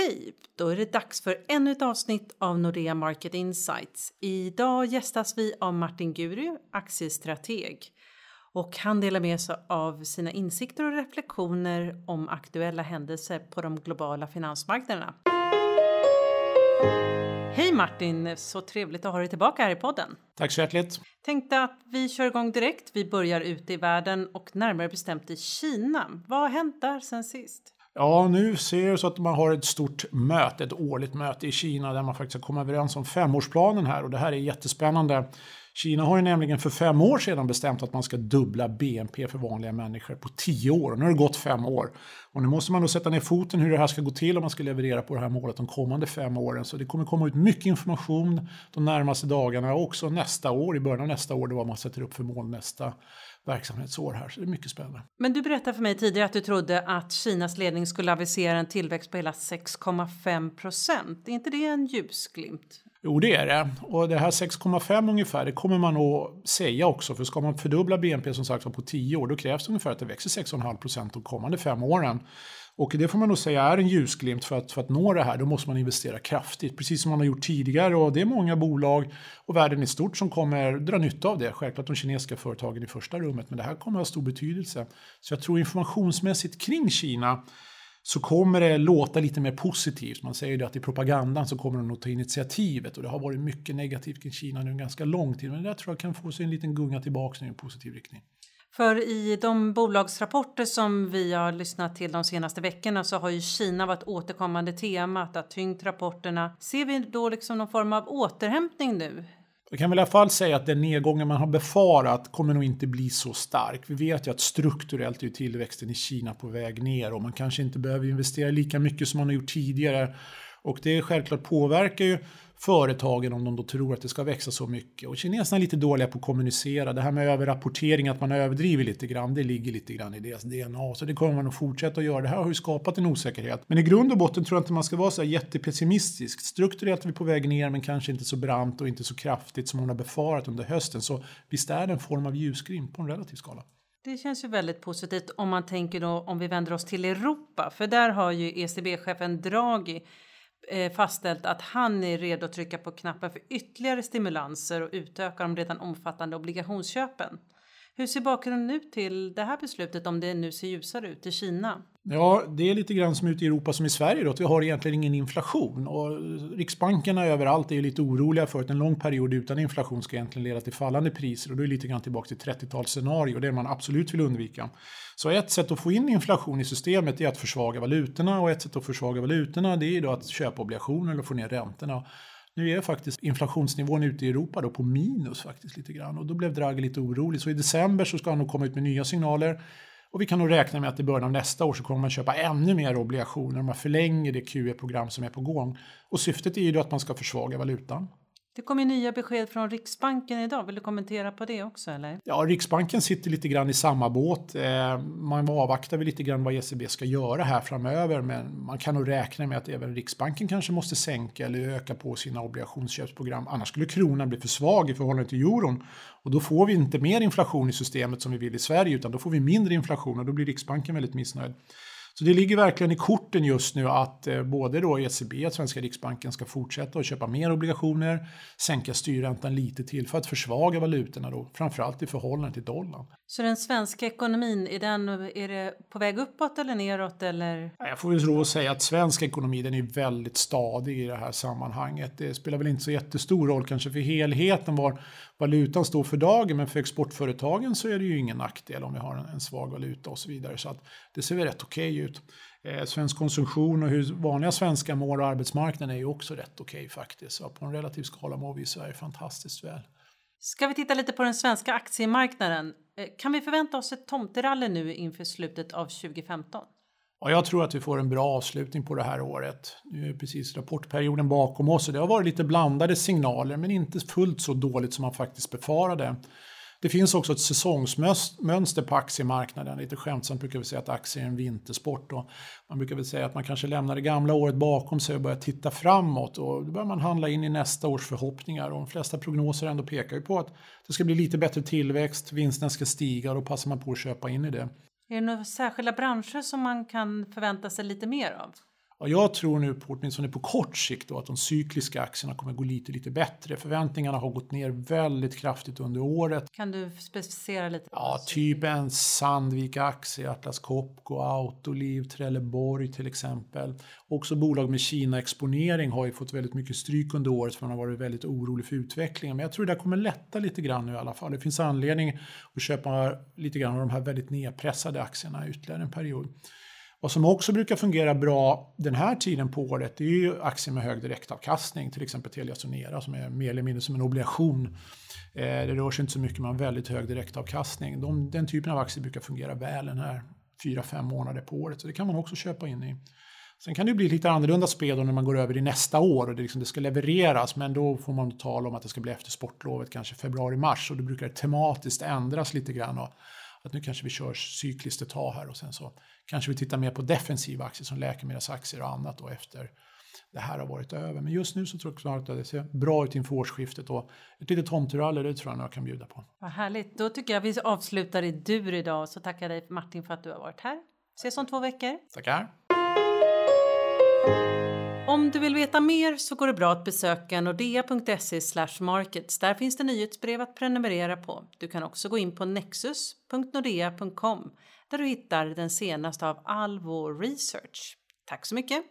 Hej! Då är det dags för ännu ett avsnitt av Nordea Market Insights. Idag gästas vi av Martin Guru, aktiestrateg. Och han delar med sig av sina insikter och reflektioner om aktuella händelser på de globala finansmarknaderna. Hej Martin! Så trevligt att ha dig tillbaka här i podden. Tack så hjärtligt. Tänkte att vi kör igång direkt. Vi börjar ute i världen och närmare bestämt i Kina. Vad har hänt där sen sist? Ja, nu ser det så att man har ett stort möte, ett årligt möte i Kina där man faktiskt har kommit överens om femårsplanen här och det här är jättespännande. Kina har ju nämligen för fem år sedan bestämt att man ska dubbla BNP för vanliga människor på tio år. Nu har det gått fem år. Och nu måste man då sätta ner foten hur det här ska gå till om man ska leverera på det här målet de kommande fem åren. Så det kommer komma ut mycket information de närmaste dagarna och också nästa år, i början av nästa år, det man sätter upp för mål nästa verksamhetsår här. Så det är mycket spännande. Men du berättade för mig tidigare att du trodde att Kinas ledning skulle avisera en tillväxt på hela 6,5 procent. Är inte det en ljusglimt? Jo, det är det. Och det här 6,5 ungefär, det kommer man att säga också. För ska man fördubbla BNP som sagt på 10 år, då krävs det ungefär att det växer 6,5 procent de kommande fem åren. Och det får man nog säga är en ljusglimt för att, för att nå det här. Då måste man investera kraftigt, precis som man har gjort tidigare. Och det är många bolag och världen i stort som kommer dra nytta av det. Självklart de kinesiska företagen i första rummet, men det här kommer att ha stor betydelse. Så jag tror informationsmässigt kring Kina så kommer det låta lite mer positivt. Man säger ju att i propagandan så kommer de nog ta initiativet och det har varit mycket negativt kring Kina nu en ganska lång tid. Men det där tror jag kan få sig en liten gunga tillbaka i en positiv riktning. För i de bolagsrapporter som vi har lyssnat till de senaste veckorna så har ju Kina varit återkommande temat att tyngt rapporterna. Ser vi då liksom någon form av återhämtning nu? Jag kan väl i alla fall säga att den nedgången man har befarat kommer nog inte bli så stark. Vi vet ju att strukturellt är tillväxten i Kina på väg ner och man kanske inte behöver investera lika mycket som man har gjort tidigare. Och det självklart påverkar ju företagen om de då tror att det ska växa så mycket. Och kineserna är lite dåliga på att kommunicera. Det här med överrapportering, att man överdriver lite grann, det ligger lite grann i deras DNA. Så det kommer man att fortsätta att göra. Det här har ju skapat en osäkerhet. Men i grund och botten tror jag inte man ska vara så här jättepessimistisk. Strukturellt är vi på väg ner, men kanske inte så brant och inte så kraftigt som man har befarat under hösten. Så visst är det en form av ljusglimt på en relativ skala. Det känns ju väldigt positivt om man tänker då om vi vänder oss till Europa, för där har ju ECB-chefen Draghi Eh, fastställt att han är redo att trycka på knappen för ytterligare stimulanser och utöka de redan omfattande obligationsköpen. Hur ser bakgrunden ut till det här beslutet om det nu ser ljusare ut i Kina? Ja, det är lite grann som ute i Europa som i Sverige då, att vi har egentligen ingen inflation. Och riksbankerna överallt är lite oroliga för att en lång period utan inflation ska egentligen leda till fallande priser och då är det lite grann tillbaka till 30-talsscenario, det man absolut vill undvika. Så ett sätt att få in inflation i systemet är att försvaga valutorna och ett sätt att försvaga valutorna det är då att köpa obligationer och få ner räntorna. Nu är faktiskt inflationsnivån ute i Europa då på minus faktiskt lite grann och då blev Draghi lite orolig. Så i december så ska han nog komma ut med nya signaler och vi kan nog räkna med att i början av nästa år så kommer man köpa ännu mer obligationer. Man förlänger det QE-program som är på gång. Och syftet är ju då att man ska försvaga valutan. Det kommer nya besked från Riksbanken idag. Vill du kommentera på det också? Eller? Ja, Riksbanken sitter lite grann i samma båt. Eh, man avvaktar väl lite grann vad ECB ska göra här framöver, men man kan nog räkna med att även Riksbanken kanske måste sänka eller öka på sina obligationsköpsprogram. Annars skulle kronan bli för svag i förhållande till euron och då får vi inte mer inflation i systemet som vi vill i Sverige, utan då får vi mindre inflation och då blir Riksbanken väldigt missnöjd. Så det ligger verkligen i korten just nu att eh, både då ECB, att svenska riksbanken, ska fortsätta att köpa mer obligationer, sänka styrräntan lite till för att försvaga valutorna då, framförallt i förhållande till dollarn. Så den svenska ekonomin, är, den, är det på väg uppåt eller neråt? Eller? Jag får väl tro att säga att svensk ekonomi den är väldigt stadig i det här sammanhanget. Det spelar väl inte så jättestor roll kanske för helheten var valutan står för dagen, men för exportföretagen så är det ju ingen nackdel om vi har en, en svag valuta och så vidare. Så att det ser väl rätt okej okay ut. Eh, svensk konsumtion och hur vanliga svenskar mår och arbetsmarknaden är ju också rätt okej okay, faktiskt. Så på en relativ skala mår vi i Sverige fantastiskt väl. Ska vi titta lite på den svenska aktiemarknaden? Eh, kan vi förvänta oss ett tomterally nu inför slutet av 2015? Ja, jag tror att vi får en bra avslutning på det här året. Nu är precis rapportperioden bakom oss och det har varit lite blandade signaler men inte fullt så dåligt som man faktiskt befarade. Det finns också ett säsongsmönster på aktiemarknaden. Lite skämtsamt brukar vi säga att aktier är en vintersport. Och man brukar väl säga att man kanske lämnar det gamla året bakom sig och börjar titta framåt. Och då börjar man handla in i nästa års förhoppningar. Och de flesta prognoser ändå pekar ju på att det ska bli lite bättre tillväxt, vinsten ska stiga och då passar man på att köpa in i det. Är det några särskilda branscher som man kan förvänta sig lite mer av? Och jag tror nu, på, åtminstone på kort sikt, då, att de cykliska aktierna kommer gå lite, lite bättre. Förväntningarna har gått ner väldigt kraftigt under året. Kan du specificera lite? Ja, typ en Sandvik-aktie, Atlas Copco, Autoliv, Trelleborg till exempel. Också bolag med Kina-exponering har ju fått väldigt mycket stryk under året för man har varit väldigt orolig för utvecklingen. Men jag tror det där kommer lätta lite grann nu i alla fall. Det finns anledning att köpa lite grann av de här väldigt nedpressade aktierna ytterligare en period. Vad som också brukar fungera bra den här tiden på året det är ju aktier med hög direktavkastning, till exempel Telia Sonera som är mer eller mindre som en obligation. Eh, det rör sig inte så mycket, men väldigt hög direktavkastning. De, den typen av aktier brukar fungera väl den här 4-5 månader på året, så det kan man också köpa in i. Sen kan det bli lite annorlunda spel när man går över i nästa år och det, liksom, det ska levereras, men då får man tala om att det ska bli efter sportlovet, kanske februari-mars och då brukar det tematiskt ändras lite grann. Och att nu kanske vi kör cykliskt ett tag här och sen så kanske vi tittar mer på defensiva aktier som läkemedelsaktier och annat då efter det här har varit över. Men just nu så tror jag att det ser bra ut inför årsskiftet och ett litet tomterally det tror jag jag kan bjuda på. Vad härligt. Då tycker jag vi avslutar i dur idag så tackar dig Martin för att du har varit här. Ses om två veckor. Tackar. Om du vill veta mer så går det bra att besöka nordea.se markets. Där finns det nyhetsbrev att prenumerera på. Du kan också gå in på nexus.nordea.com där du hittar den senaste av all vår research. Tack så mycket!